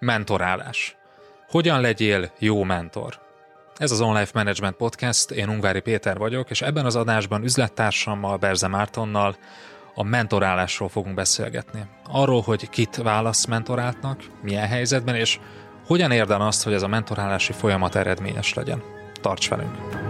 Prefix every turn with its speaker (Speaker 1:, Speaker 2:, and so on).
Speaker 1: Mentorálás. Hogyan legyél jó mentor? Ez az Online Management Podcast, én Ungvári Péter vagyok, és ebben az adásban üzlettársammal, Berze Mártonnal a mentorálásról fogunk beszélgetni. Arról, hogy kit válasz mentoráltnak, milyen helyzetben, és hogyan érden azt, hogy ez a mentorálási folyamat eredményes legyen. Tarts velünk!